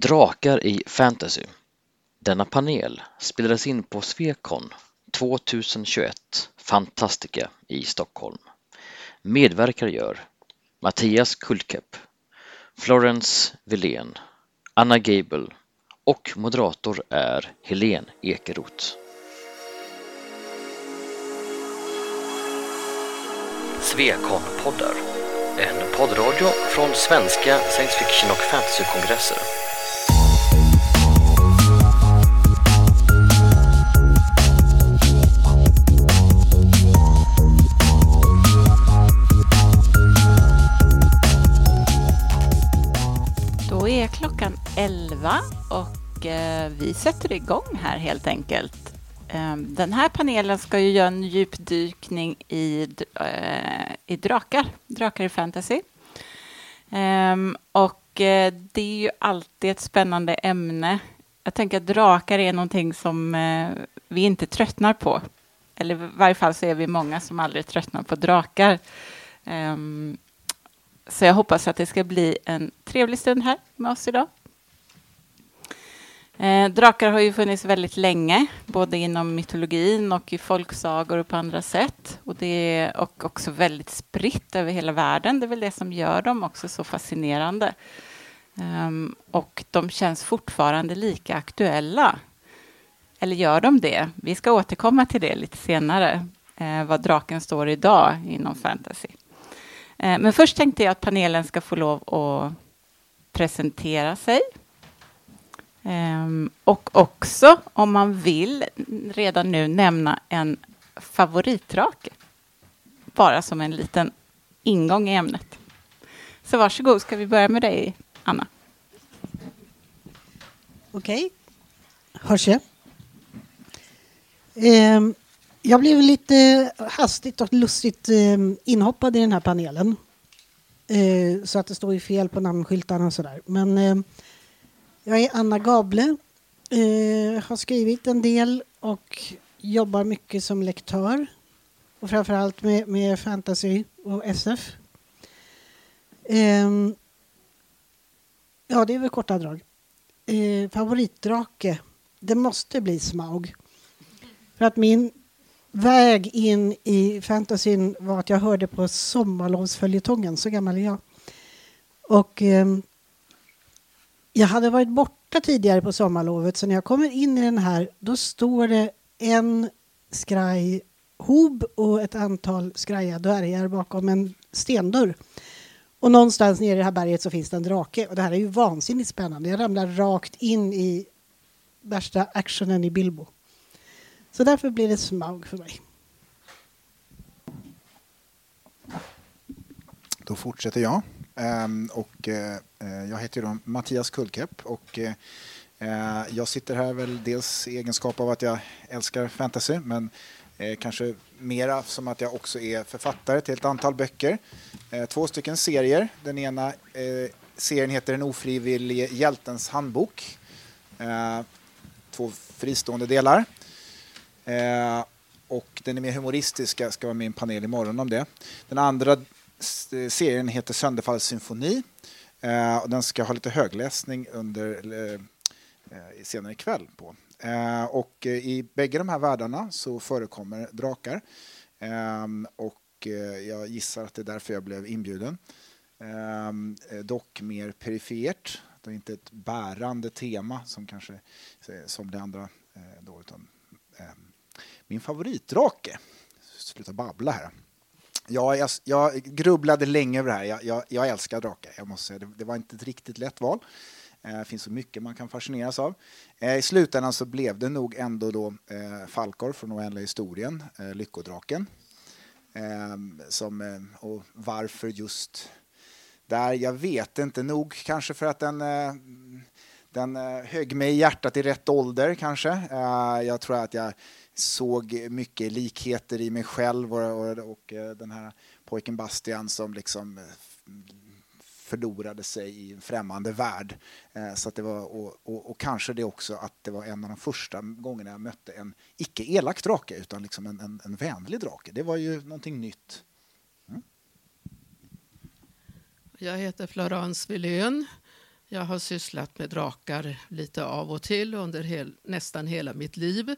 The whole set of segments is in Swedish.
Drakar i fantasy. Denna panel spelades in på Swecon 2021 Fantastica i Stockholm. Medverkar gör Mattias Kulkep, Florence Villén, Anna Gable och moderator är Helene Ekeroth. Svekon-poddar, en poddradio från svenska science fiction och fantasykongresser. 11 och eh, vi sätter igång här helt enkelt. Ehm, den här panelen ska ju göra en djupdykning i, eh, i drakar, drakar i fantasy. Ehm, och eh, det är ju alltid ett spännande ämne. Jag tänker att drakar är någonting som vi inte tröttnar på. Eller i varje fall så är vi många som aldrig tröttnar på drakar. Ehm, så jag hoppas att det ska bli en trevlig stund här med oss idag. Eh, drakar har ju funnits väldigt länge, både inom mytologin och i folksagor och på andra sätt. Och, det är, och också väldigt spritt över hela världen. Det är väl det som gör dem också så fascinerande. Um, och de känns fortfarande lika aktuella. Eller gör de det? Vi ska återkomma till det lite senare, eh, vad draken står idag inom fantasy. Eh, men först tänkte jag att panelen ska få lov att presentera sig. Um, och också, om man vill, redan nu nämna en favoritrake. Bara som en liten ingång i ämnet. Så varsågod, ska vi börja med dig, Anna? Okej. Hörs jag? Um, jag blev lite hastigt och lustigt um, inhoppad i den här panelen. Uh, så att det står ju fel på namnskyltarna och sådär. Men uh, jag är Anna Gable. Eh, har skrivit en del och jobbar mycket som lektör. Och framförallt med, med fantasy och SF. Eh, ja, det är väl korta drag. Eh, favoritdrake, det måste bli Smaug. För att min väg in i fantasyn var att jag hörde på sommarlovsföljetongen, så gammal är jag. Och eh, jag hade varit borta tidigare på sommarlovet så när jag kommer in i den här då står det en skraj hob och ett antal skraja dvärgar bakom en stendörr. Och någonstans nere i det här berget så finns det en drake och det här är ju vansinnigt spännande. Jag ramlar rakt in i värsta actionen i Bilbo. Så därför blir det Smaug för mig. Då fortsätter jag. Ehm, och, eh, eh, jag heter då Mattias Kullkepp och eh, jag sitter här väl dels i egenskap av att jag älskar fantasy men kanske mera som att jag också är författare till ett antal böcker. Två stycken serier. Den ena serien heter Den ofrivillige hjältens handbok. Två fristående delar. Och den är mer humoristisk, jag ska vara med i en panel imorgon om det. Den andra Eh, serien heter Sönderfallssymfoni eh, och den ska ha lite högläsning under eh, eh senare ikväll på. Eh, och eh, i bägge de här världarna så förekommer drakar och jag gissar att det är därför jag blev inbjuden. Dock mer perifert. Det är inte ett bärande tema som kanske som det andra då, utan min favoritdrake. Sluta babbla här. Ja, jag, alltså- jag grubblade länge över det här. Jag, jag, jag älskar drakar. Jag måste säga. Det, det, var inte ett riktigt lätt val. Eh, det finns så mycket man kan fascineras av. Eh, I slutändan så blev det nog ändå då eh, Falkor från Oändliga historien, Lyckodraken. Ehm, som, och varför just där, jag vet inte. Nog kanske för att den den högg mig i hjärtat i rätt ålder kanske. Jag tror att jag såg mycket likheter i mig själv och, och, och eh, den här pojken Bastian som liksom eh, förlorade sig i en främmande värld. Eh, så att det var, och, och, och, kanske det också att det var en av de första gångerna jag mötte en icke elak drake utan liksom en, en, en vänlig drake. Det var ju någonting nytt. Mm. Jag heter Florence Villén. Jag har sysslat med drakar lite av och till under hel, nästan hela mitt liv.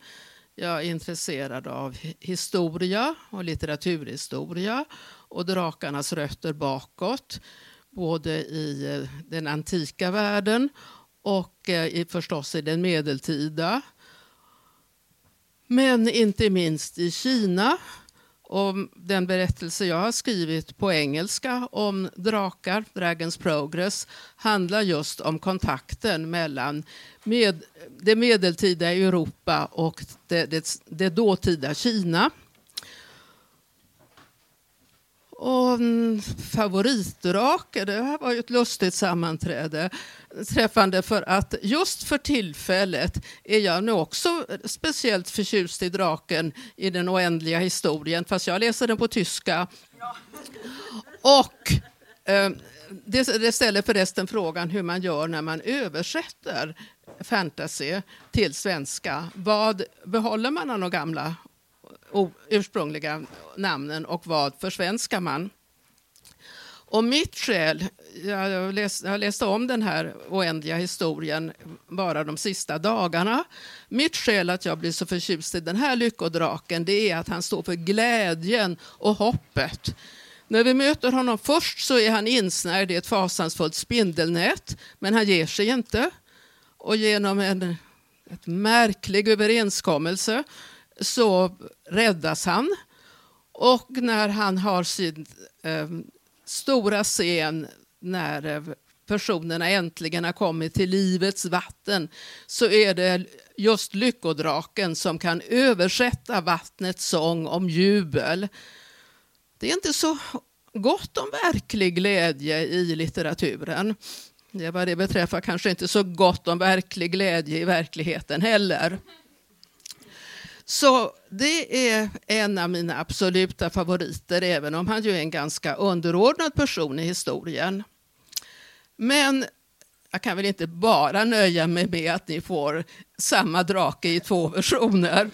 Jag är intresserad av historia och litteraturhistoria och drakarnas rötter bakåt, både i eh, den antika världen och eh, i, förstås i den medeltida. Men inte minst i Kina och den berättelse jag har skrivit på engelska om drakar, Dragons Progress, handlar just om kontakten mellan med, det medeltida Europa och det, det, det dåtida Kina. Och mm, favoritdrake, det här var ju ett lustigt sammanträde träffande för att just för tillfället är jag nu också speciellt förtjust i draken i den oändliga historien, fast jag läser den på tyska. Och eh, det, det ställer förresten frågan hur man gör när man översätter fantasy till svenska. Vad behåller man av de gamla ursprungliga namnen och vad försvenskar man? Och mitt skäl, jag, läste, jag läste om den här oändliga historien bara de sista dagarna. Mitt skäl att jag blir så förtjust i den här lyckodraken det är att han står för glädjen och hoppet. När vi möter honom först så är han insnärjd i ett fasansfullt spindelnät, men han ger sig inte. Och genom en ett märklig överenskommelse så räddas han. Och när han har sin eh, stora scen när eh, personerna äntligen har kommit till livets vatten så är det just lyckodraken som kan översätta vattnets sång om jubel. Det är inte så gott om verklig glädje i litteraturen. Det vad det beträffar kanske inte så gott om verklig glädje i verkligheten heller. Så det är en av mina absoluta favoriter, även om han ju är en ganska underordnad person i historien. Men jag kan väl inte bara nöja mig med att ni får samma drake i två versioner.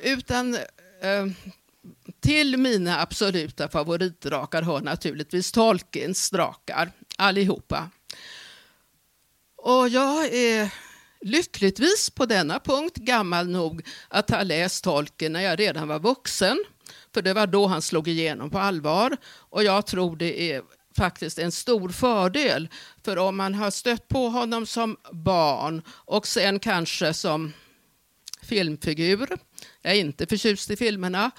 Utan eh, till mina absoluta favoritdrakar hör naturligtvis Tolkiens drakar, allihopa. Och jag är lyckligtvis på denna punkt gammal nog att ha läst Tolkien när jag redan var vuxen. För det var då han slog igenom på allvar. Och jag tror det är faktiskt en stor fördel. För om man har stött på honom som barn och sen kanske som filmfigur, jag är inte förtjust i filmerna,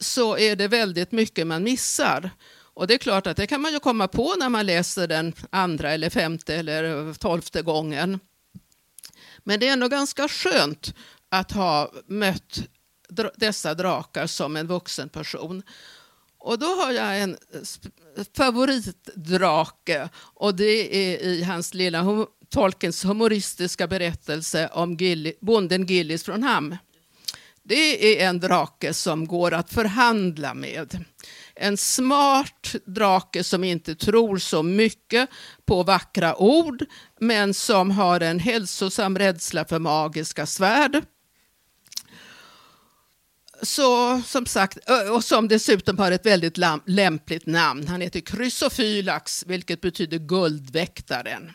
så är det väldigt mycket man missar. Och det är klart att det kan man ju komma på när man läser den andra eller femte eller tolfte gången. Men det är ändå ganska skönt att ha mött dessa drakar som en vuxen person. Och då har jag en favoritdrake och det är i hans lilla Tolkens humoristiska berättelse om Gilli, bonden Gillis från Ham. Det är en drake som går att förhandla med. En smart drake som inte tror så mycket på vackra ord men som har en hälsosam rädsla för magiska svärd. Så som sagt, och som dessutom har ett väldigt lämpligt namn. Han heter Chrysophylax, vilket betyder guldväktaren.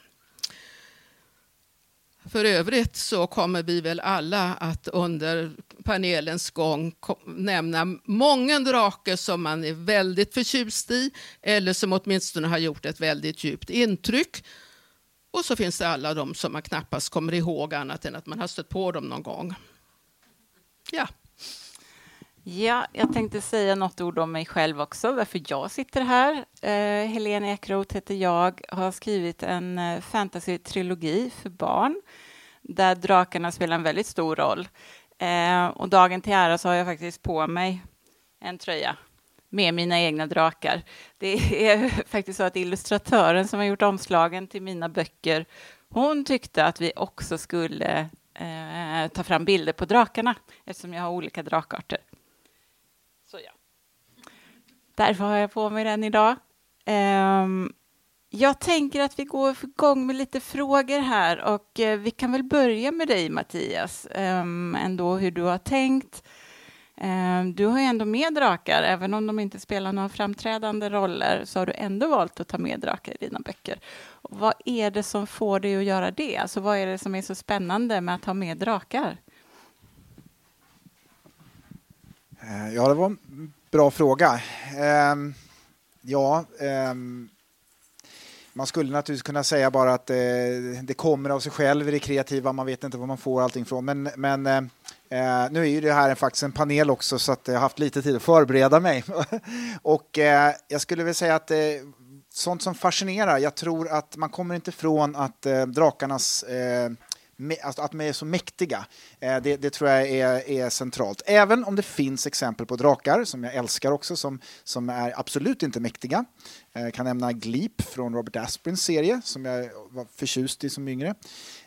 För övrigt så kommer vi väl alla att under panelens gång nämna många drake som man är väldigt förtjust i eller som åtminstone har gjort ett väldigt djupt intryck. Och så finns det alla de som man knappast kommer ihåg annat än att man har stött på dem någon gång. Ja. Ja, jag tänkte säga något ord om mig själv också, varför jag sitter här. Eh, Helene Ekroth heter jag, har skrivit en eh, fantasy-trilogi för barn där drakarna spelar en väldigt stor roll. Eh, och dagen till ära så har jag faktiskt på mig en tröja med mina egna drakar. Det är faktiskt så att illustratören som har gjort omslagen till mina böcker, hon tyckte att vi också skulle eh, ta fram bilder på drakarna eftersom jag har olika drakarter. Därför har jag på mig den idag. Um, jag tänker att vi går igång med lite frågor här och eh, vi kan väl börja med dig Mattias, um, ändå hur du har tänkt. Um, du har ju ändå med drakar, även om de inte spelar några framträdande roller, så har du ändå valt att ta med drakar i dina böcker. Och vad är det som får dig att göra det? Alltså, vad är det som är så spännande med att ha med drakar? Eh, ja, det var bra fråga. Ehm, ja, ehm, man skulle naturligtvis kunna säga bara att eh, det kommer av sig själv i det kreativa, man vet inte var man får allting från. Men, men ehm, eh, nu är ju det här faktiskt en panel också så att eh, jag har haft lite tid att förbereda mig. och eh, jag skulle vilja säga att eh, sånt som fascinerar, jag tror att man kommer inte ifrån att drakarnas Alltså att de är så mäktiga, eh, det, det tror jag är, är, centralt. Även om det finns exempel på drakar, som jag älskar också, som, som är absolut inte mäktiga. Jag kan nämna Gleep från Robert Asprins serie, som jag var förtjust i som yngre.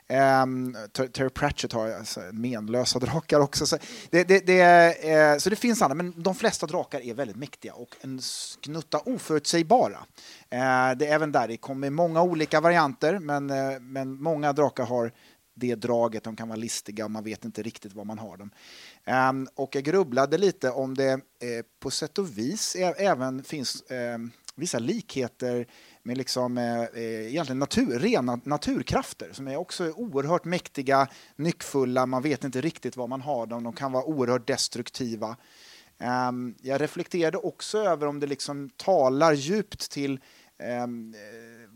Um, Terry Pratchett har alltså, menlösa drakar också. Så det, det, det, uh, så det finns andra, men de flesta drakar är väldigt mäktiga och en knutta oförutsägbara. Uh, det är även där det kommer många olika varianter, men, uh, men många drakar har det draget, de kan vara listiga och man vet inte riktigt var man har dem. Um, och jag grubblade lite om det eh, på sätt och vis även finns eh, vissa likheter med liksom, eh, eh, egentligen natur, rena naturkrafter som är också oerhört mäktiga, nyckfulla, man vet inte riktigt var man har dem, de kan vara oerhört destruktiva. Um, jag reflekterade också över om det liksom talar djupt till um,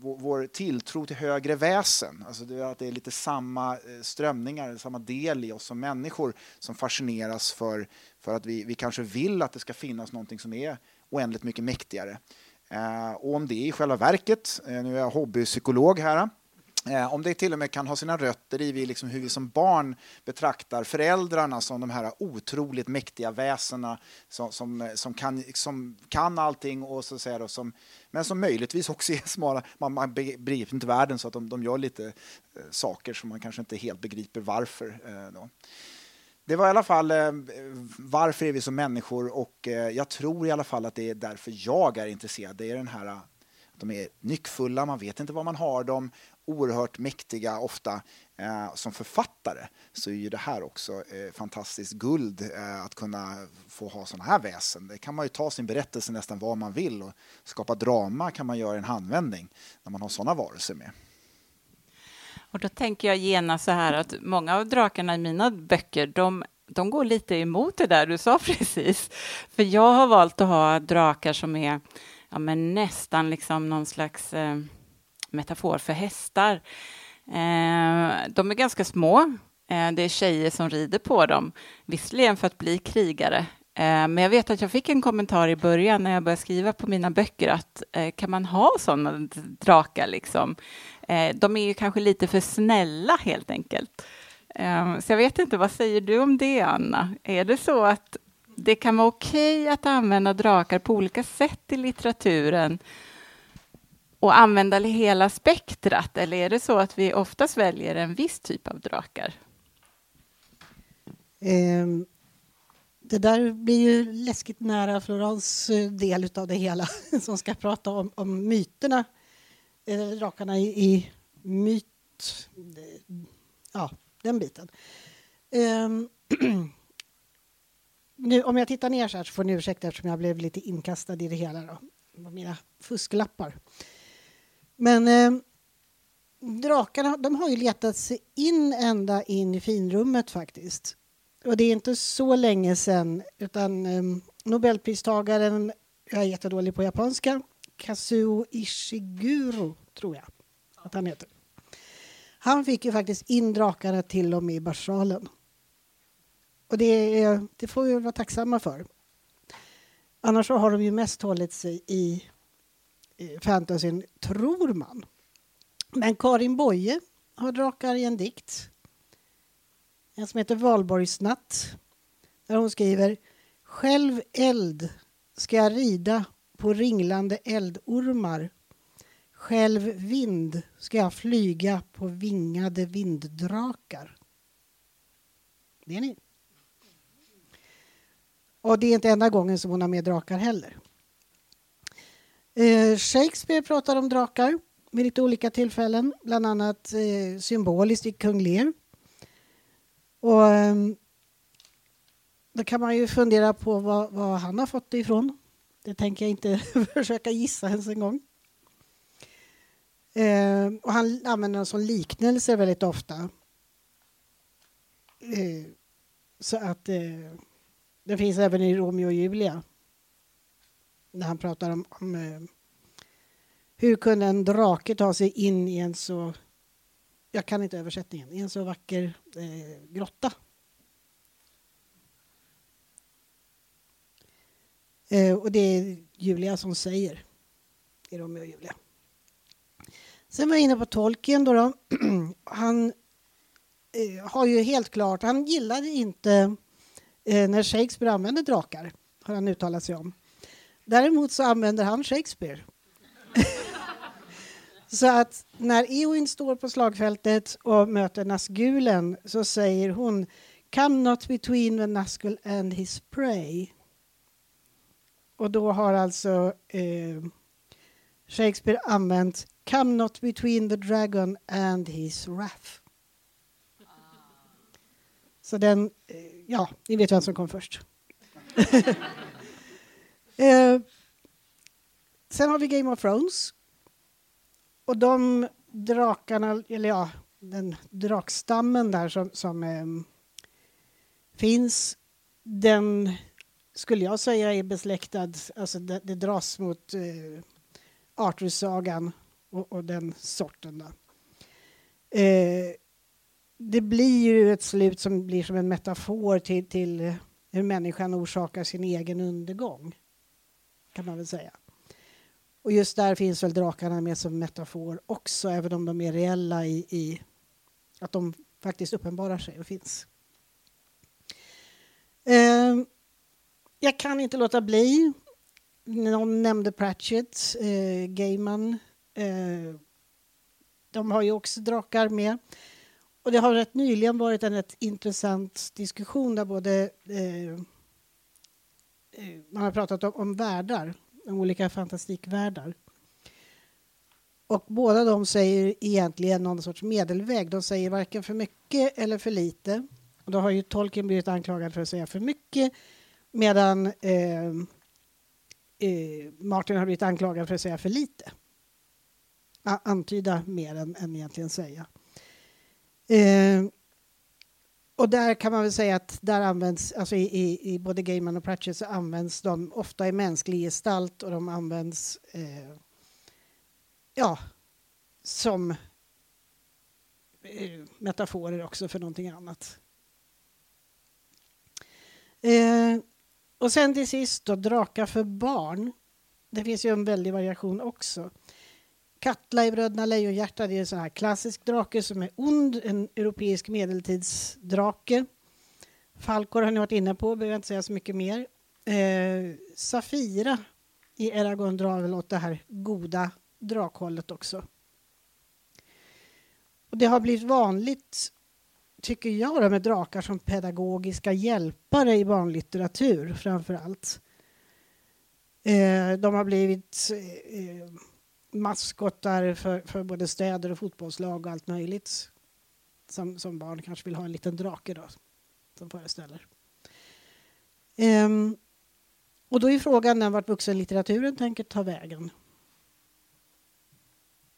vår, tilltro till högre väsen. Alltså det, att det är lite samma eh, strömningar, samma del i oss som människor som fascineras för, för att vi, vi kanske vill att det ska finnas någonting som är oändligt mycket mäktigare. Eh, och om det i själva verket, eh, nu är jag hobbypsykolog här, Eh, om det till och med kan ha sina rötter i liksom hur vi som barn betraktar föräldrarna som de här otroligt mäktiga väsena som, som, som, kan, som kan allting och så säga då, som, men som möjligtvis också är smala. Man, man begriper inte världen så att de, de gör lite eh, saker som man kanske inte helt begriper varför. Eh, då. Det var i alla fall eh, varför är vi som människor och eh, jag tror i alla fall att det är därför jag är intresserad. Det är den här de är nyckfulla, man vet inte vad man har dem oerhört mäktiga ofta. Eh, som författare så är ju det här också eh, fantastiskt guld eh, att kunna få ha sådana här väsen. Det kan man ju ta sin berättelse nästan var man vill och skapa drama kan man göra i en handvändning när man har sådana varelser med. Och då tänker jag genast så här att många av drakarna i mina böcker, de, de går lite emot det där du sa precis. För jag har valt att ha drakar som är ja, men nästan liksom någon slags eh, metafor för hästar. Eh, de är ganska små. Eh, det är tjejer som rider på dem, visserligen för att bli krigare. Eh, men jag vet att jag fick en kommentar i början när jag började skriva på mina böcker att eh, kan man ha sådana drakar liksom? Eh, de är ju kanske lite för snälla helt enkelt. Eh, så jag vet inte, vad säger du om det Anna? Är det så att det kan vara okej okay att använda drakar på olika sätt i litteraturen och använda hela spektrat? Eller är det så att vi oftast väljer en viss typ av drakar? Um, det där blir ju läskigt nära Florans eh, del av det hela som ska prata om, om myterna, eh, drakarna i, i myt... Eh, ja, den biten. Um, nu, om jag tittar ner så här så får ni ursäkta eftersom jag blev lite inkastad i det hela. Då. Mina fusklappar. Men eh, drakarna de har ju letat sig in ända in i finrummet faktiskt. Och det är inte så länge sedan, utan eh, Nobelpristagaren, jag är jättedålig på japanska, Kazuo Ishiguro, tror jag att han heter. Han fick ju faktiskt in drakarna till och med i Barsalen. Och det, det får vi vara tacksamma för. Annars har de ju mest hållit sig i fantasyn, tror man. Men Karin Boye har drakar i en dikt. En som heter Valborgsnatt. Där hon skriver Själv eld ska jag rida på ringlande eldormar. Själv vind ska jag flyga på vingade vinddrakar. Det är ni. Och det är inte enda gången som hon har med drakar heller. Eh, Shakespeare pratar om drakar vid lite olika tillfällen, bland annat eh, symboliskt i Kung Lear. Och, eh, då kan man ju fundera på vad, vad han har fått det ifrån. Det tänker jag inte försöka gissa ens en gång. Eh, och han använder dem som liknelse väldigt ofta. Eh, så att eh, det finns även i Romeo och Julia. När han pratar om, om eh, hur kunde en drake ta sig in i en så, jag kan inte översättningen, i en så vacker eh, grotta. Eh, och det är Julia som säger i Romeo och Julia. Sen var jag inne på Tolkien. Då, då. Han eh, har ju helt klart, han gillade inte eh, när Shakespeare använde drakar, har han uttalat sig om. Däremot så använder han Shakespeare. så att när Eowyn står på slagfältet och möter Nazgulen så säger hon Come not between the Nazgul and his prey. Och då har alltså eh, Shakespeare använt Come not between the dragon and his wrath. Så den, eh, ja, ni vet vem som kom först. eh, sen har vi Game of Thrones. Och de drakarna, eller ja, den drakstammen där som, som eh, finns, den skulle jag säga är besläktad, alltså det, det dras mot eh, Arthursagan och, och, den sorten. Då. Eh, det blir ju ett slut som blir som en metafor till, till hur människan orsakar sin egen undergång, kan man väl säga. Och just där finns väl drakarna med som metafor också, även om de är reella i, i att de faktiskt uppenbarar sig och finns. Eh, jag kan inte låta bli. Någon nämnde Pratchett, eh, Gaiman. Eh, de har ju också drakar med. Och det har rätt nyligen varit en rätt intressant diskussion där både eh, man har pratat om, om världar, om olika fantastikvärldar. Och båda de säger egentligen någon sorts medelväg. De säger varken för mycket eller för lite. Och då har ju Tolkien blivit anklagad för att säga för mycket medan eh, eh, Martin har blivit anklagad för att säga för lite. Antyda mer än, än egentligen säga. Eh, och där kan man väl säga att där används, alltså i, i, i både Gaiman och Pratchett så används de ofta i mänsklig gestalt och de används eh, ja, som eh, metaforer också för någonting annat. Eh, och sen till sist då, drakar för barn. Det finns ju en väldig variation också. Katla i Bröderna Lejonhjärta det är en sån här klassisk drake som är ond, en europeisk medeltidsdrake. Falkor har ni varit inne på, behöver jag inte säga så mycket mer. Eh, Safira i Eragon drar väl åt det här goda drakhållet också. Och det har blivit vanligt, tycker jag, med drakar som pedagogiska hjälpare i barnlitteratur framför allt. Eh, de har blivit eh, maskotar för, för både städer och fotbollslag och allt möjligt. Som, som barn kanske vill ha en liten drake då, som föreställer. Um, och då är frågan vart vuxenlitteraturen tänker ta vägen.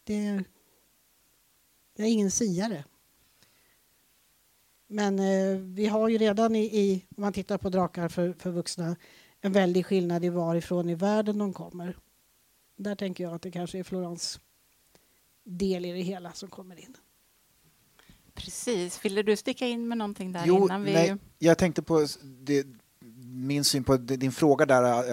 Det, jag är ingen siare. Men eh, vi har ju redan i, i, om man tittar på drakar för, för vuxna, en väldig skillnad i varifrån i världen de kommer. Där tänker jag att det kanske är Florens del i det hela som kommer in. Precis. Ville du sticka in med någonting där jo, innan vi... Nej, jag tänkte på det, min syn på din fråga där,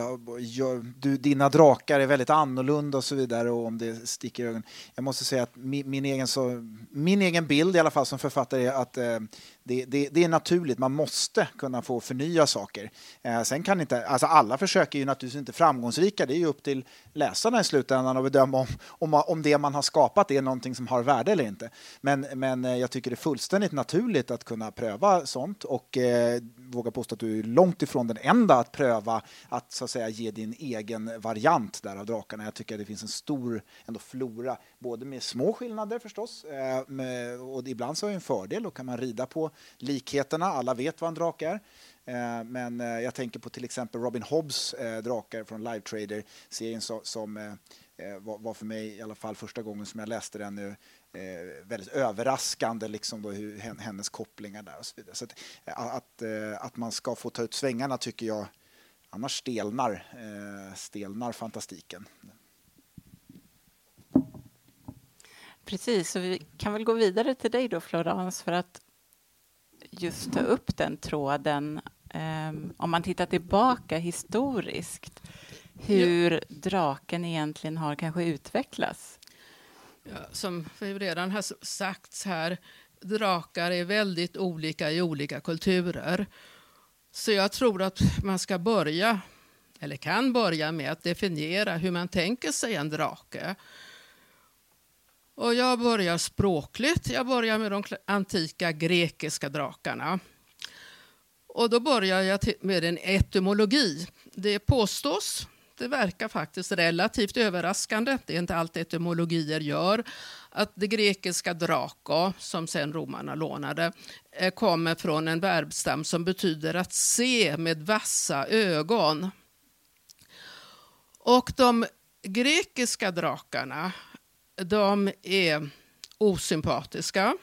du, dina drakar är väldigt annorlunda och så vidare och om det sticker i ögonen. Jag måste säga att min, min, egen, så, min egen bild i alla fall som författare är att eh, det, det, det, är naturligt, man måste kunna få förnya saker. Eh, sen kan inte, alltså alla försök är ju naturligtvis inte framgångsrika, det är ju upp till läsarna i slutändan att bedöma om, om, om det man har skapat är någonting som har värde eller inte. Men, men eh, jag tycker det är fullständigt naturligt att kunna pröva sånt och eh, våga påstå att du är långt ifrån den enda att pröva att så att säga ge din egen variant där av drakarna. Jag tycker att det finns en stor ändå flora, både med små skillnader förstås, eh, med, och ibland så är det en fördel, då kan man rida på likheterna, alla vet vad en drake är. Eh, men eh, jag tänker på till exempel Robin Hobbs eh, drakar från Live Trader-serien som, som var för mig i alla fall första gången som jag läste den nu väldigt överraskande liksom då hur, hennes kopplingar där och så vidare. Så att, att, att man ska få ta ut svängarna tycker jag annars stelnar, stelnar fantastiken. Precis, så vi kan väl gå vidare till dig då Florence för att just ta upp den tråden um, om man tittar tillbaka historiskt hur ja. draken egentligen har kanske utvecklats. Ja, som redan har sagts här, drakar är väldigt olika i olika kulturer. Så jag tror att man ska börja, eller kan börja med att definiera hur man tänker sig en drake. Och jag börjar språkligt. Jag börjar med de antika grekiska drakarna. Och då börjar jag med en etymologi. Det påstås, det verkar faktiskt relativt överraskande, det är inte allt etymologier gör, att det grekiska drako, som sen romarna lånade, eh, kommer från en verbstam som betyder att se med vassa ögon. Och de grekiska drakarna de är osympatiska.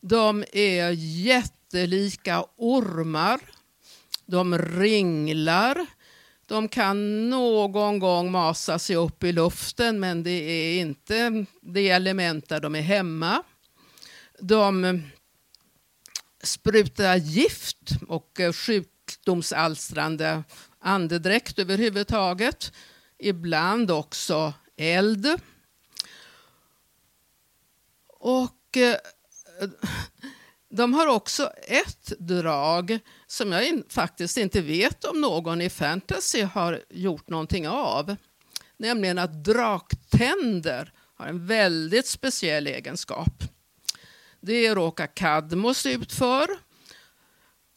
De är jättelika ormar. De ringlar. De kan någon gång masa sig upp i luften men det är inte det element där de är hemma. De eh, sprutar gift och eh, sjukdomsalstrande andedräkt överhuvudtaget. Ibland också eld. Och eh, de har också ett drag som jag in, faktiskt inte vet om någon i fantasy har gjort någonting av. Nämligen att draktänder har en väldigt speciell egenskap. Det råkar Kadmos ut för.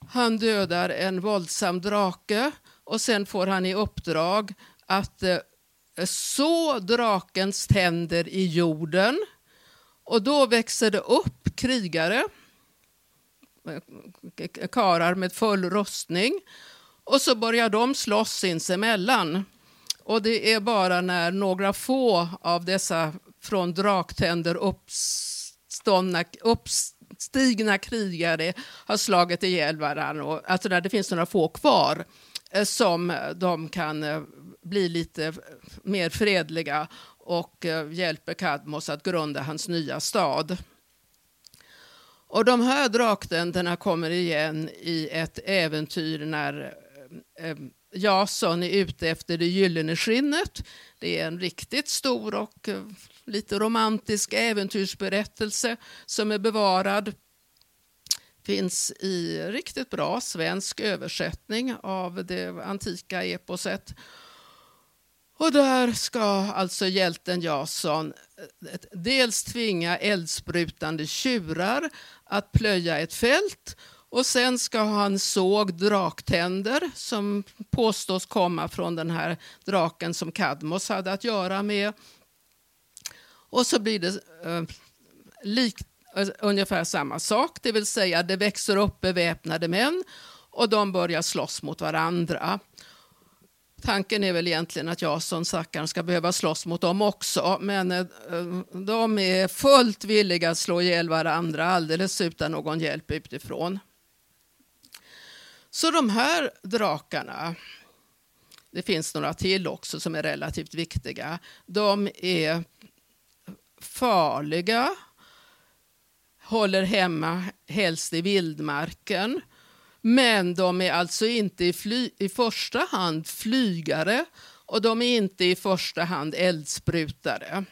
Han dödar en våldsam drake och sen får han i uppdrag att eh, så drakens tänder i jorden och då växer det upp krigare, Eh, karar med full rustning. Och så börjar de slåss sinsemellan. Och det är bara när några få av dessa från draktänder uppståndna, uppstigna krigare har slagit ihjäl varandra, alltså när det finns några få kvar, eh, som de kan eh, bli lite mer fredliga och hjälper Kadmos att grunda hans nya stad. Och de här draktänderna kommer igen i ett äventyr när eh, eh, Jason är ute efter det gyllene skinnet. Det är en riktigt stor och eh, lite romantisk äventyrsberättelse som är bevarad. Finns i riktigt bra svensk översättning av det antika eposet. Och där ska alltså hjälten Jason eh, dels tvinga eldsprutande tjurar att plöja ett fält och sen ska han såg draktänder som påstås komma från den här draken som Kadmos hade att göra med. Och så blir det eh, likt, eh, ungefär samma sak, det vill säga det växer upp beväpnade män och de börjar slåss mot varandra. Tanken är väl egentligen att jag som stackaren ska behöva slåss mot dem också. Men eh, de är fullt villiga att slå ihjäl varandra alldeles utan någon hjälp utifrån. Så de här drakarna, det finns några till också som är relativt viktiga. De är farliga, håller hemma helst i vildmarken men de är alltså inte i, fly, i första hand flygare och de är inte i första hand eldsprutare.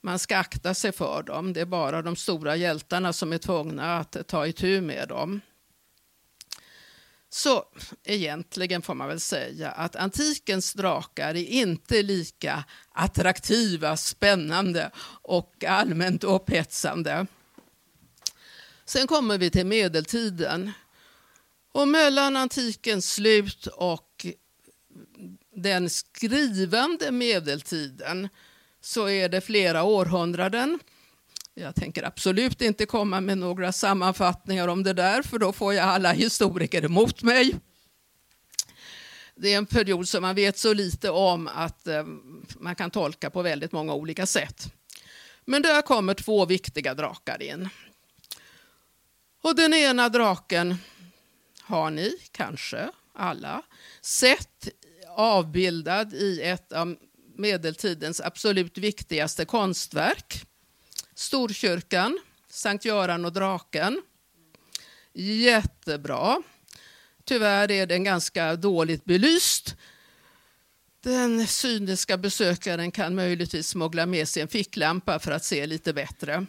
Man ska akta sig för dem. Det är bara de stora hjältarna som är tvungna att ta itu med dem. Så egentligen får man väl säga att antikens drakar är inte lika attraktiva, spännande och allmänt upphetsande. Sen kommer vi till medeltiden och mellan antikens slut och den skrivande medeltiden så är det flera århundraden. Jag tänker absolut inte komma med några sammanfattningar om det där för då får jag alla historiker emot mig. Det är en period som man vet så lite om att eh, man kan tolka på väldigt många olika sätt. Men där kommer två viktiga drakar in. Och den ena draken har ni kanske alla sett avbildad i ett av medeltidens absolut viktigaste konstverk. Storkyrkan, Sankt Göran och draken. Jättebra. Tyvärr är den ganska dåligt belyst. Den cyniska besökaren kan möjligtvis smuggla med sig en ficklampa för att se lite bättre.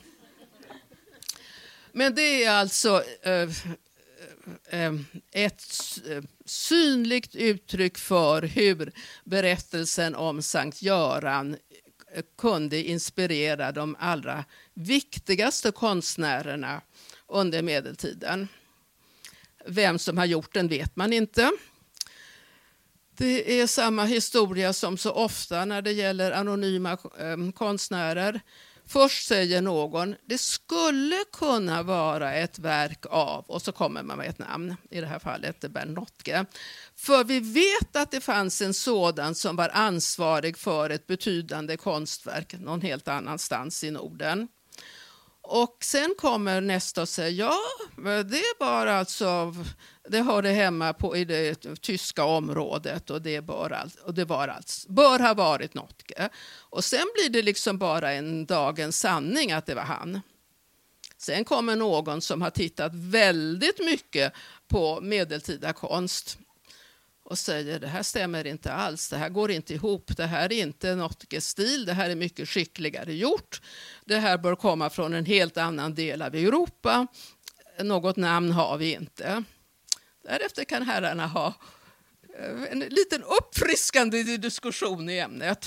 Men det är alltså eh, Ehm, ett ehm, synligt uttryck för hur berättelsen om Sankt Göran eh, kunde inspirera de allra viktigaste konstnärerna under medeltiden. Vem som har gjort den vet man inte. Det är samma historia som så ofta när det gäller anonyma ehm, konstnärer. Först säger någon det skulle kunna vara ett verk av och så kommer man med ett namn, i det här fallet Bernotke. För vi vet att det fanns en sådan som var ansvarig för ett betydande konstverk någon helt annanstans i Norden. Och sen kommer nästa och säger ja, det var alltså, det hörde hemma på, i det tyska området och det, bör, och det var alls, bör ha varit Notke. Och sen blir det liksom bara en dagens sanning att det var han. Sen kommer någon som har tittat väldigt mycket på medeltida konst och säger det här stämmer inte alls, det här går inte ihop, det här är inte Notke-stil, det här är mycket skickligare gjort. Det här bör komma från en helt annan del av Europa. Något namn har vi inte. Därefter kan herrarna ha eh, en liten uppfriskande diskussion i ämnet.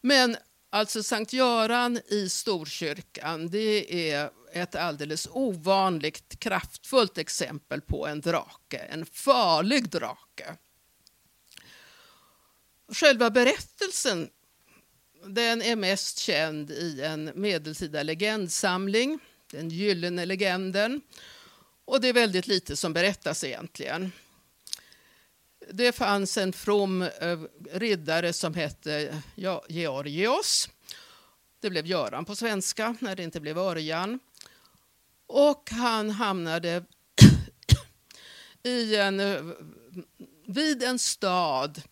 Men alltså Sankt Göran i Storkyrkan, det är ett alldeles ovanligt kraftfullt exempel på en drake, en farlig drake. Själva berättelsen den är mest känd i en medeltida legendsamling, den gyllene legenden. Och det är väldigt lite som berättas egentligen. Det fanns en from eh, riddare som hette Georgios. Det blev Göran på svenska när det inte blev Örjan. Och han hamnade i en, eh, vid en stad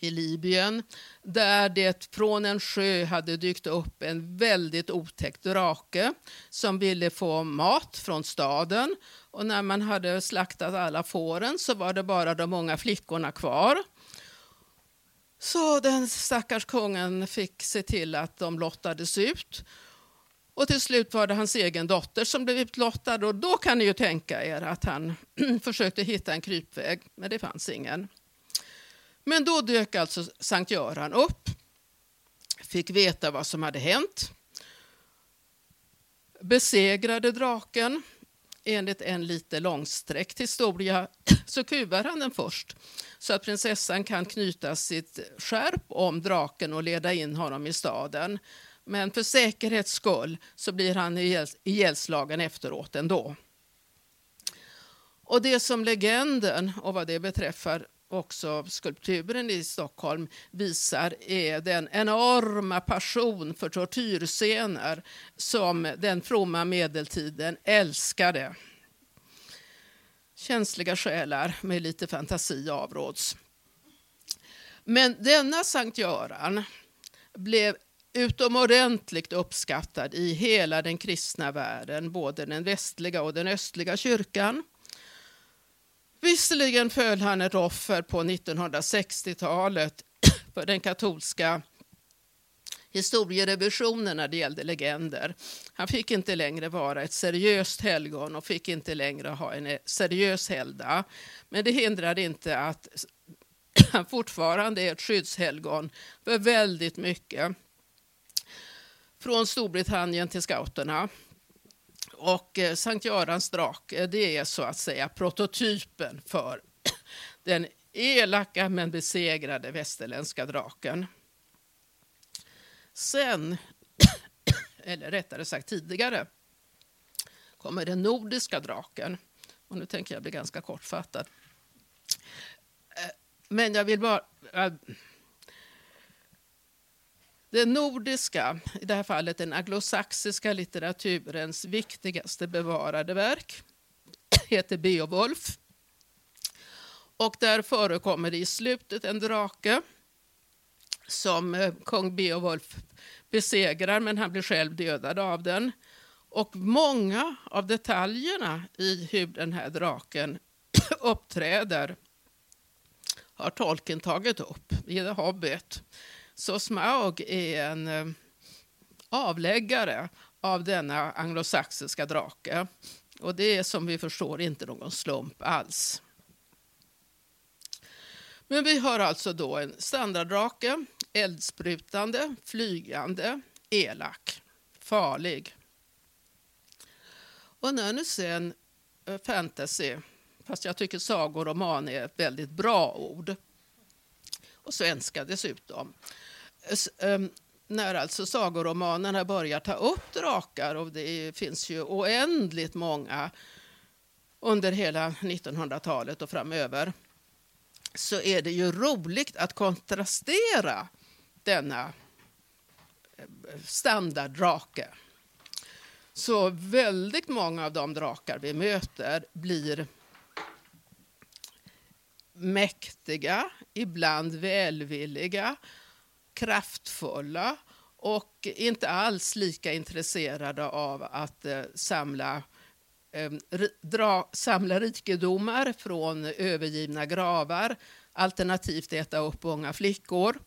i Libyen där det från en sjö hade dykt upp en väldigt otäck drake som ville få mat från staden. Och när man hade slaktat alla fåren så var det bara de unga flickorna kvar. Så den stackars kungen fick se till att de lottades ut. Och till slut var det hans egen dotter som blev utlottad och då kan ni ju tänka er att han försökte hitta en krypväg, men det fanns ingen. Men då dök alltså Sankt Göran upp, fick veta vad som hade hänt, besegrade draken. Enligt en lite långsträckt historia så kuvar han den först så att prinsessan kan knyta sitt skärp om draken och leda in honom i staden. Men för säkerhets skull så blir han ihjälslagen efteråt ändå. Och det som legenden och vad det beträffar också skulpturen i Stockholm visar är den enorma passion för tortyrscener som den fromma medeltiden älskade. Känsliga själar med lite fantasi avråds. Men denna Sankt Göran blev utomordentligt uppskattad i hela den kristna världen, både den västliga och den östliga kyrkan. Visserligen föll han ett offer på 1960-talet för den katolska historierevisionen när det gällde legender. Han fick inte längre vara ett seriöst helgon och fick inte längre ha en eh, seriös helgdag. Men det hindrade inte att han fortfarande är ett skyddshelgon för väldigt mycket. Från Storbritannien till scouterna och eh, Sankt Görans drake eh, det är så att säga prototypen för den elaka men besegrade västerländska draken. Sen, eller rättare sagt tidigare, kommer den nordiska draken. Och nu tänker jag bli ganska kortfattad. Eh, men jag vill bara... Eh, den nordiska, i det här fallet den anglosaxiska litteraturens viktigaste bevarade verk heter Beowulf. Och där förekommer det i slutet en drake som eh, kung Beowulf besegrar, men han blir själv dödad av den. Och många av detaljerna i hur den här draken uppträder har Tolkien tagit upp i The Hobbit. Så Smaug är en eh, avläggare av denna anglosaxiska drake. Och det är som vi förstår inte någon slump alls. Men vi har alltså då en standarddrake, eldsprutande, flygande, elak, farlig. Och när nu sen eh, fantasy, fast jag tycker sagoroman är ett väldigt bra ord, och svenska dessutom, eh, eh, när alltså sagoromanerna börjar ta upp drakar och det finns ju oändligt många under hela 1900-talet och framöver så är det ju roligt att kontrastera denna eh, standarddrake. Så väldigt många av de drakar vi möter blir mäktiga, ibland välvilliga, kraftfulla och inte alls lika intresserade av att eh, samla eh, dra, samla rikedomar från övergivna gravar, alternativt äta upp unga flickor.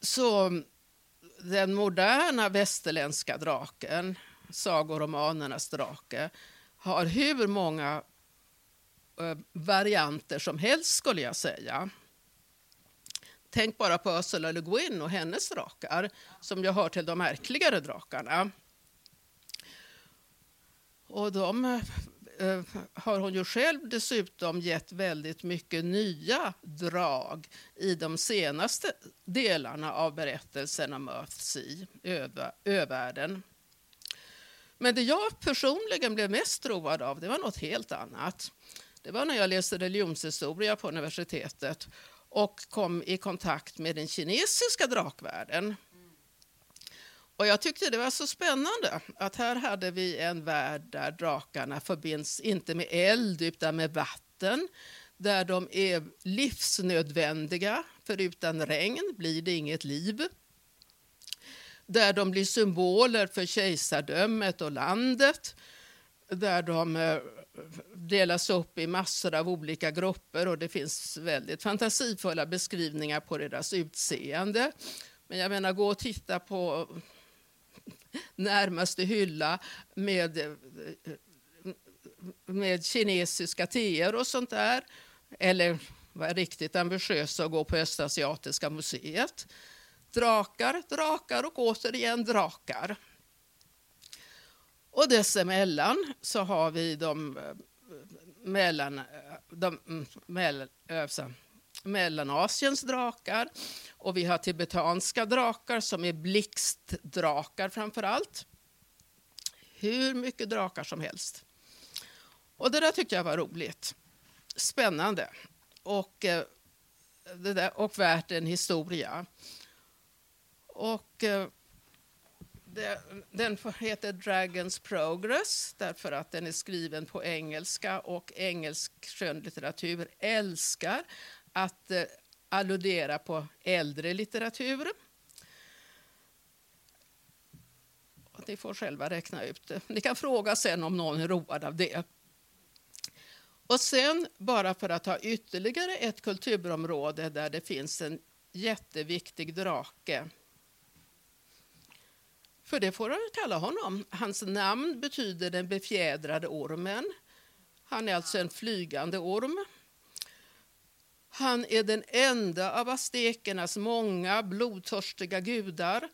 Så den moderna västerländska draken, sagoromanernas drake, har hur många Eh, varianter som helst skulle jag säga. Tänk bara på Ursula Le Guin och hennes drakar som jag hör till de märkligare drakarna. Och de eh, eh har hon ju själv dessutom gett väldigt mycket nya drag i de senaste delarna av berättelsen om Earthsea, övärlden. Men det jag personligen blev mest road av det var något helt annat. Det var när jag läste religionshistoria på universitetet och kom i kontakt med den kinesiska drakvärlden. Och jag tyckte det var så spännande att här hade vi en värld där drakarna förbinds inte med eld utan med vatten. Där de är livsnödvändiga, för utan regn blir det inget liv. Där de blir symboler för kejsardömet och landet. Där de eh, delas upp i massor av olika grupper och det finns väldigt fantasifulla beskrivningar på deras utseende. Men jag menar, gå och titta på närmaste hylla med, med kinesiska teer och sånt där. Eller var riktigt ambitiösa och gå på Östasiatiska museet. Drakar, drakar och återigen drakar. Och dessemellan så har vi de, eh, mellan, eh, de, mm, mellan, eh, Mellanasiens drakar och vi har tibetanska drakar som är blixtdrakar framför allt. Hur mycket drakar som helst. Och det där tyckte jag var roligt. Spännande. Och, eh, det där, och värt en historia. Och eh, den heter Dragons Progress därför att den är skriven på engelska och engelsk skönlitteratur älskar att eh, alludera på äldre litteratur. Och ni får själva räkna ut det. Ni kan fråga sen om någon är road av det. Och sen, bara för att ha ytterligare ett kulturområde där det finns en jätteviktig drake. För det får de kalla honom. Hans namn betyder den befjädrade ormen. Han är alltså en flygande orm. Han är den enda av aztekernas många blodtörstiga gudar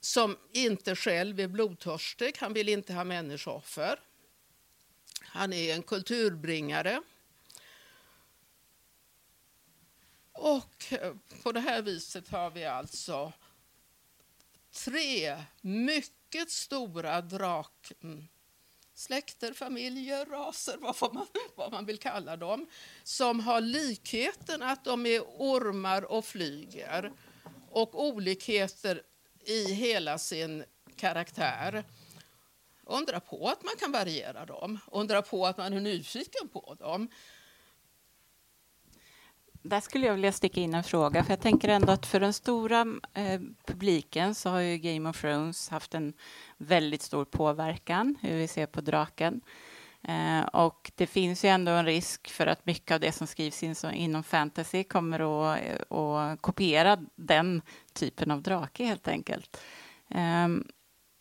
som inte själv är blodtörstig. Han vill inte ha människooffer. Han är en kulturbringare. Och på det här viset har vi alltså tre mycket stora draksläkter, familjer, raser, vad man, vad man vill kalla dem, som har likheten att de är ormar och flyger och olikheter i hela sin karaktär. Undra på att man kan variera dem, undra på att man är nyfiken på dem. Där skulle jag vilja sticka in en fråga, för jag tänker ändå att för den stora eh, publiken så har ju Game of Thrones haft en väldigt stor påverkan, hur vi ser på draken. Eh, och det finns ju ändå en risk för att mycket av det som skrivs in så, inom fantasy kommer att, eh, att kopiera den typen av drake helt enkelt. Eh,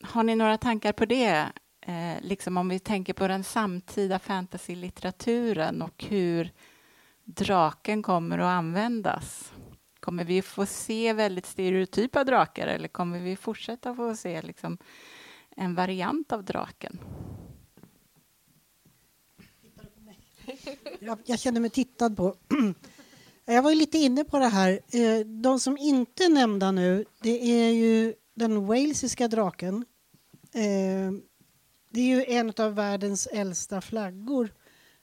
har ni några tankar på det? Eh, liksom om vi tänker på den samtida fantasy-litteraturen och hur draken kommer att användas? Kommer vi få se väldigt stereotypa drakar eller kommer vi fortsätta få se liksom en variant av draken? Jag, jag känner mig tittad på. Jag var lite inne på det här. Eh, de som inte är nämnda nu, det är ju den walesiska draken. Eh, det är ju en av världens äldsta flaggor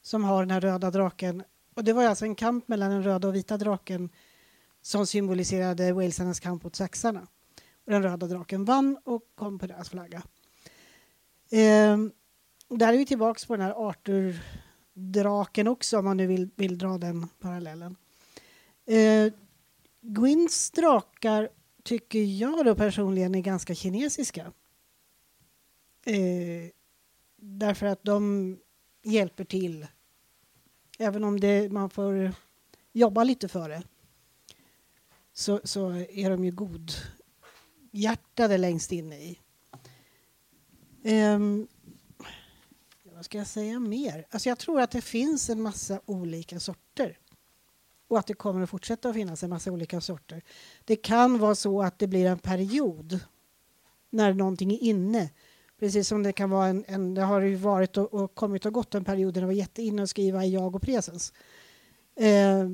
som har den här röda draken och det var alltså en kamp mellan den röda och vita draken som symboliserade walesarnas kamp mot saxarna. Och den röda draken vann och kom på deras flagga. Ehm, där är vi tillbaka på den här Arthur-draken också om man nu vill, vill dra den parallellen. Ehm, Gwyns drakar tycker jag då personligen är ganska kinesiska. Ehm, därför att de hjälper till Även om det, man får jobba lite för det så, så är de ju godhjärtade längst inne i. Um, vad ska jag säga mer? Alltså jag tror att det finns en massa olika sorter. Och att det kommer att fortsätta att finnas en massa olika sorter. Det kan vara så att det blir en period när någonting är inne Precis som det kan vara en, en det har ju varit och, och, kommit och gått en period där det var jätteinne att skriva i jag och presens. Eh,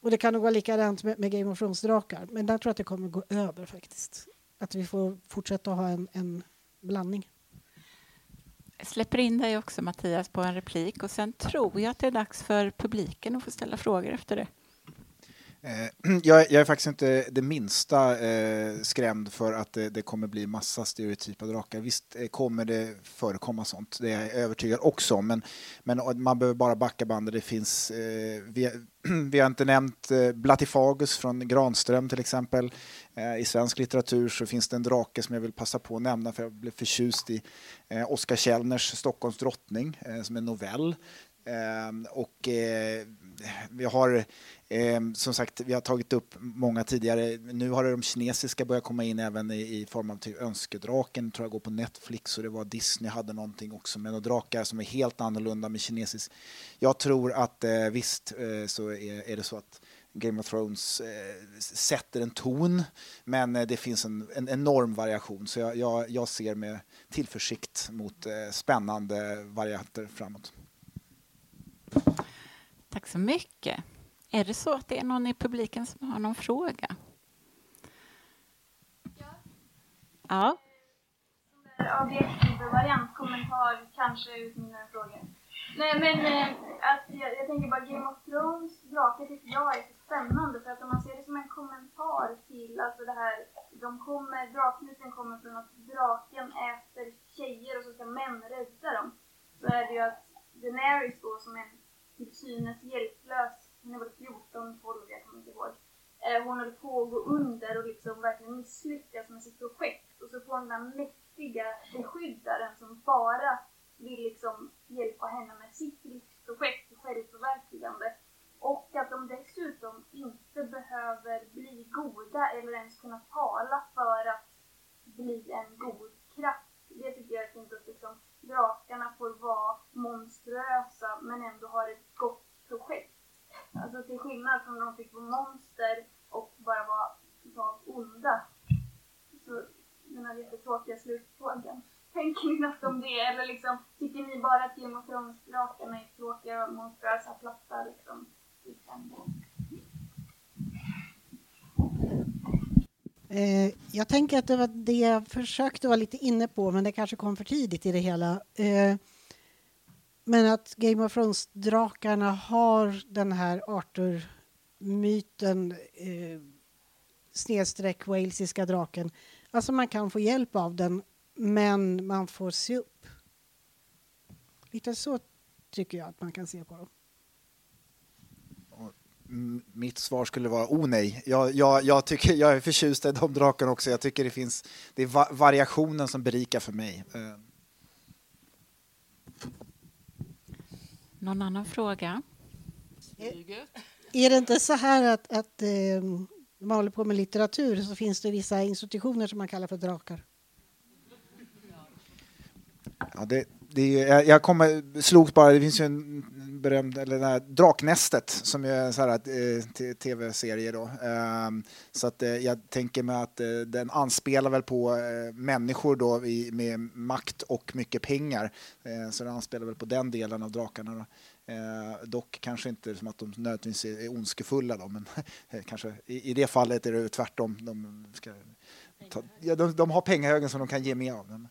och det kan nog vara likadant med, med Game of Thrones-drakar. Men där tror jag att det kommer gå över faktiskt. Att vi får fortsätta ha en, en blandning. Jag släpper in dig också Mattias på en replik och sen tror jag att det är dags för publiken att få ställa frågor efter det. Eh, jag, jag, är faktiskt inte det minsta eh, skrämd för att det, det, kommer bli massa stereotypa drakar. Visst eh, kommer det förekomma sånt, det är jag övertygad också om. Men, men man behöver bara backa bandet. Det finns, eh, vi, vi, har inte nämnt eh, Blatifagus från Granström till exempel. Eh, I svensk litteratur så finns det en drake som jag vill passa på att nämna för jag blev förtjust i. Eh, Oskar Källners Stockholms drottning eh, som är novell. Ehm, och eh, vi har ehm, som sagt, vi har tagit upp många tidigare. Nu har de kinesiska börjat komma in även i, i form av typ Önskedraken, tror jag går på Netflix och det var Disney hade någonting också med några drakar som är helt annorlunda med kinesisk. Jag tror att eh, visst eh, så är, är, det så att Game of Thrones eh, sätter en ton, men eh, det finns en, en enorm variation så jag, jag, jag ser med tillförsikt mot eh, spännande varianter framåt. Tack så mycket. Är det så att det är någon i publiken som har någon fråga? Ja. Ja. Objektiv variantkommentar, kanske ut mina frågor. Nej men eh, att jag, jag, tänker bara Game of Thrones drakar tycker jag är så spännande för att om man ser det som en kommentar till alltså det här, de kommer, drakmyten kommer från att draken äter tjejer och så ska män rädda dem. Så är det ju att Daenerys då som en till synes hjälplös hon är väl 14, 12, jag kommer inte ihåg. Eh, hon håller på att gå under och liksom verkligen misslyckas med sitt projekt. Och så får hon den här mäktiga beskyddaren som bara vill liksom hjälpa henne med sitt livsprojekt, självförverkligande. Och att de dessutom inte behöver bli goda eller ens kunna tala för att bli en god kraft. Det tycker jag är fint att liksom, drakarna får vara monstruösa men ändå har ett gott projekt. Alltså till skillnad från när de fick vara monster och bara vara totalt onda. Så den här jättetråkiga slutfrågan. Tänker ni något om det? Eller liksom, tycker ni bara att Game of Thrones-drakarna är tråkiga och monstruösa, platta liksom? Eh, jag tänker att det var det jag försökte vara lite inne på, men det kanske kom för tidigt i det hela. Eh, men att Game of Thrones-drakarna har den här Arthur-myten eh, snedstreck walesiska draken. Alltså man kan få hjälp av den, men man får se upp. Lite så tycker jag att man kan se på dem. Mitt svar skulle vara oh nej. Jag, jag, jag, tycker, jag är förtjust i de drakarna också. Jag tycker det finns det är va variationen som berikar för mig. Eh. Någon annan fråga? Är, är det inte så här att, att eh, man håller på med litteratur så finns det vissa institutioner som man kallar för drakar? Ja, det, det, jag kommer, slogs bara, det finns ju en berömd, eller den här Draknästet som är en sån här eh, tv-serie då. Ehm, så att eh, jag tänker mig att eh, den anspelar väl på eh, människor då i, med makt och mycket pengar. Eh, så den anspelar väl på den delen av drakarna då. Eh, dock kanske inte som att de nödvändigtvis är, är ondskefulla då, men eh, kanske i, i, det fallet är det tvärtom. De, ska, ta, ja, de, de har pengahögen som de kan ge mer av. Men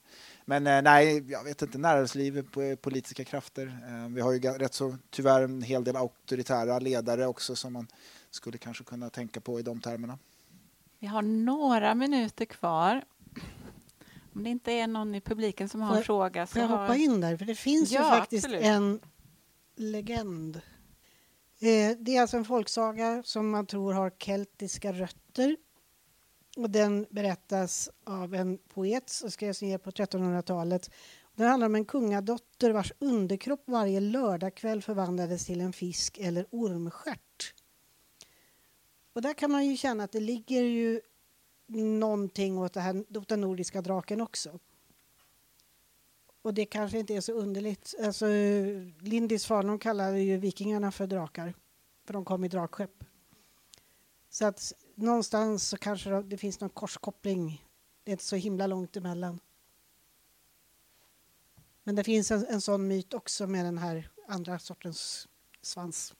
eh, nej, jag vet inte, näringsliv, politiska krafter. Eh, vi har ju rätt så tyvärr en hel del auktoritära ledare också som man skulle kanske kunna tänka på i de termerna. Vi har några minuter kvar. Om det inte är någon i publiken som har en fråga. Så får jag har... hoppa in där? För det finns ja, ju faktiskt absolut. en legend. Eh, det är alltså en folksaga som man tror har keltiska rötter och den berättas av en poet som skrevs ner på 1300-talet. Den handlar om en kungadotter vars underkropp varje lördagkväll förvandlades till en fisk eller ormstjärt. Och där kan man ju känna att det ligger ju någonting åt, det här, åt den nordiska draken också. Och det kanske inte är så underligt. Alltså, Lindis Farnum kallade ju vikingarna för drakar, för de kom i drakskepp. Så att någonstans så kanske det finns någon korskoppling. Det är inte så himla långt emellan. Men det finns en, en sån myt också med den här andra sortens svans.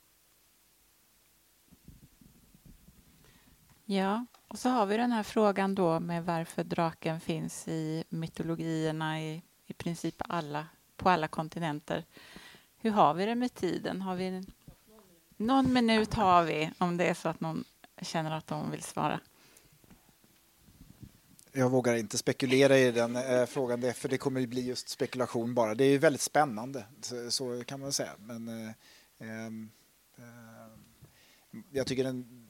Ja, och så har vi den här frågan då med varför draken finns i mytologierna i, i princip alla, på alla kontinenter. Hur har vi det med tiden? Har vi någon minut har vi om det är så att någon känner att de vill svara. Jag vågar inte spekulera i den eh, frågan, för det kommer att bli just spekulation bara. Det är väldigt spännande, så, så kan man säga. Men eh, ehm, eh, jag tycker den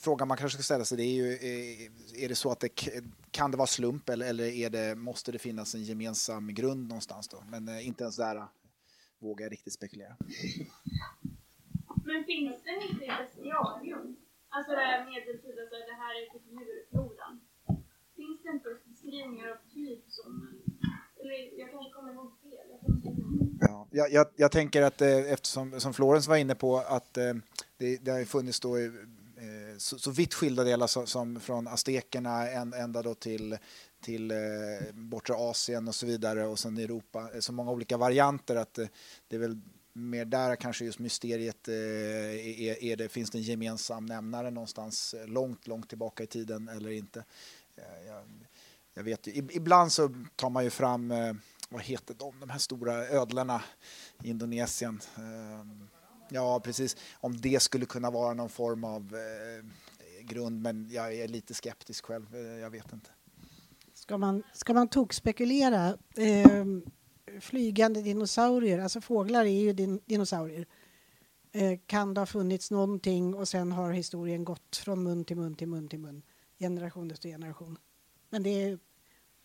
frågan man kanske ska ställa sig det är ju, är, eh, är det så att det kan det vara slump eller, eller är det, måste det finnas en gemensam grund någonstans då? Men eh, inte ens där vågar jag riktigt spekulera. Men finns den inte i bestiarium? Alltså det här medeltida, så det här är typ djurfloran. Finns det inte beskrivningar av typ som, eller jag kanske kommer ihåg fel. Jag, ja, jag, jag, jag tänker att eh, eftersom som Florens var inne på att eh, det, det har funnits då eh, så, så vitt skilda delar som, som från aztekerna ända då till till eh, bortre Asien och så vidare och sen Europa. Eh, så många olika varianter att eh, det är väl mer där kanske just mysteriet, eh, är, är det, finns det en gemensam nämnare någonstans långt, långt tillbaka i tiden eller inte? Eh, jag, jag vet ju, ibland så tar man ju fram, eh, vad heter de, de här stora ödlorna i Indonesien. Ja, precis. Om det skulle kunna vara någon form av grund, men jag är lite skeptisk själv. Jag vet inte. Ska man, ska man tokspekulera eh, flygande dinosaurier, alltså fåglar är ju din, dinosaurier. Eh, kan det ha funnits någonting och sen har historien gått från mun till mun till mun till mun, generation efter generation. Men det är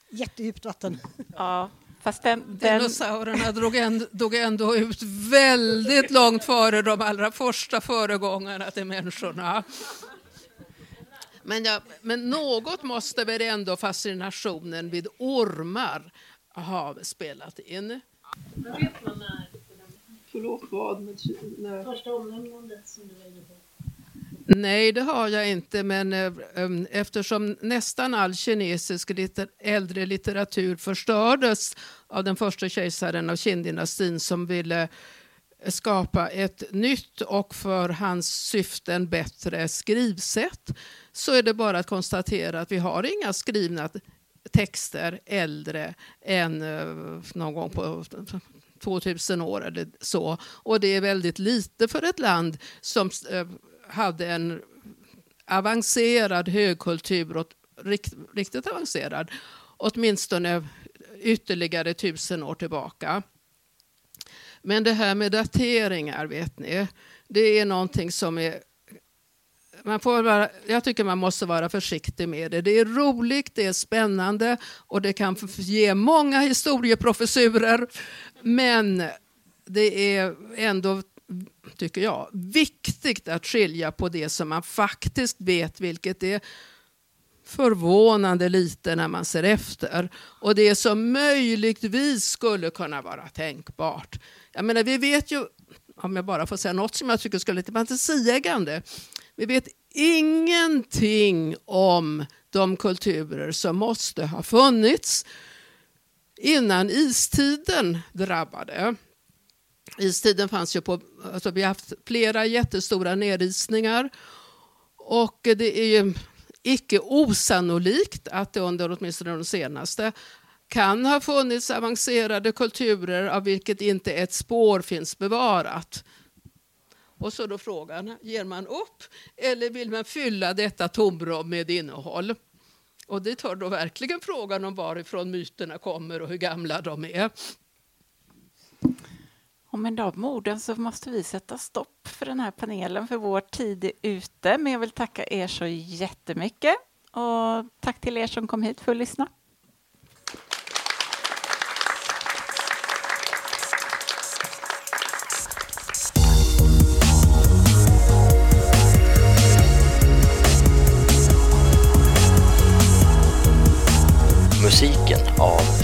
jättedjupt vatten. Ja, fast den, den... Dinosaurierna drog, ändå, drog ändå ut väldigt långt före de allra första föregångarna till människorna. Men, ja, men något måste väl ändå fascinationen vid ormar har spelat in. Men vet man när? Förlåt, vad? När... Första omnämnandet som du var inne på. Nej, det har jag inte, men eh, em, eftersom nästan all kinesisk litter, äldre litteratur förstördes av den första kejsaren av Qin-dynastin som ville skapa ett nytt och för hans syften bättre skrivsätt så är det bara att konstatera att vi har inga skrivna texter äldre än eh, någon gång på 2000 år eller så. Och det är väldigt lite för ett land som eh, hade en avancerad högkultur, och rikt, riktigt avancerad, åtminstone ytterligare tusen år tillbaka. Men det här med dateringar, vet ni, det är någonting som är man får vara, jag tycker man måste vara försiktig med det. Det är roligt, det är spännande och det kan ge många historieprofessurer. Men det är ändå, tycker jag, viktigt att skilja på det som man faktiskt vet, vilket är förvånande lite när man ser efter. Och det som möjligtvis skulle kunna vara tänkbart. Jag menar, vi vet ju, om jag bara får säga något som jag tycker skulle lite fantasieggande. Vi vet ingenting om de kulturer som måste ha funnits innan istiden drabbade. Istiden fanns ju på, alltså vi har haft flera jättestora nedisningar och det är ju icke osannolikt att det under åtminstone de senaste kan ha funnits avancerade kulturer av vilket inte ett spår finns bevarat. Och så då frågan, ger man upp eller vill man fylla detta tomrum med innehåll? Och det tar då verkligen frågan om varifrån myterna kommer och hur gamla de är. Och med de orden så måste vi sätta stopp för den här panelen för vår tid är ute. Men jag vill tacka er så jättemycket och tack till er som kom hit för att lyssna.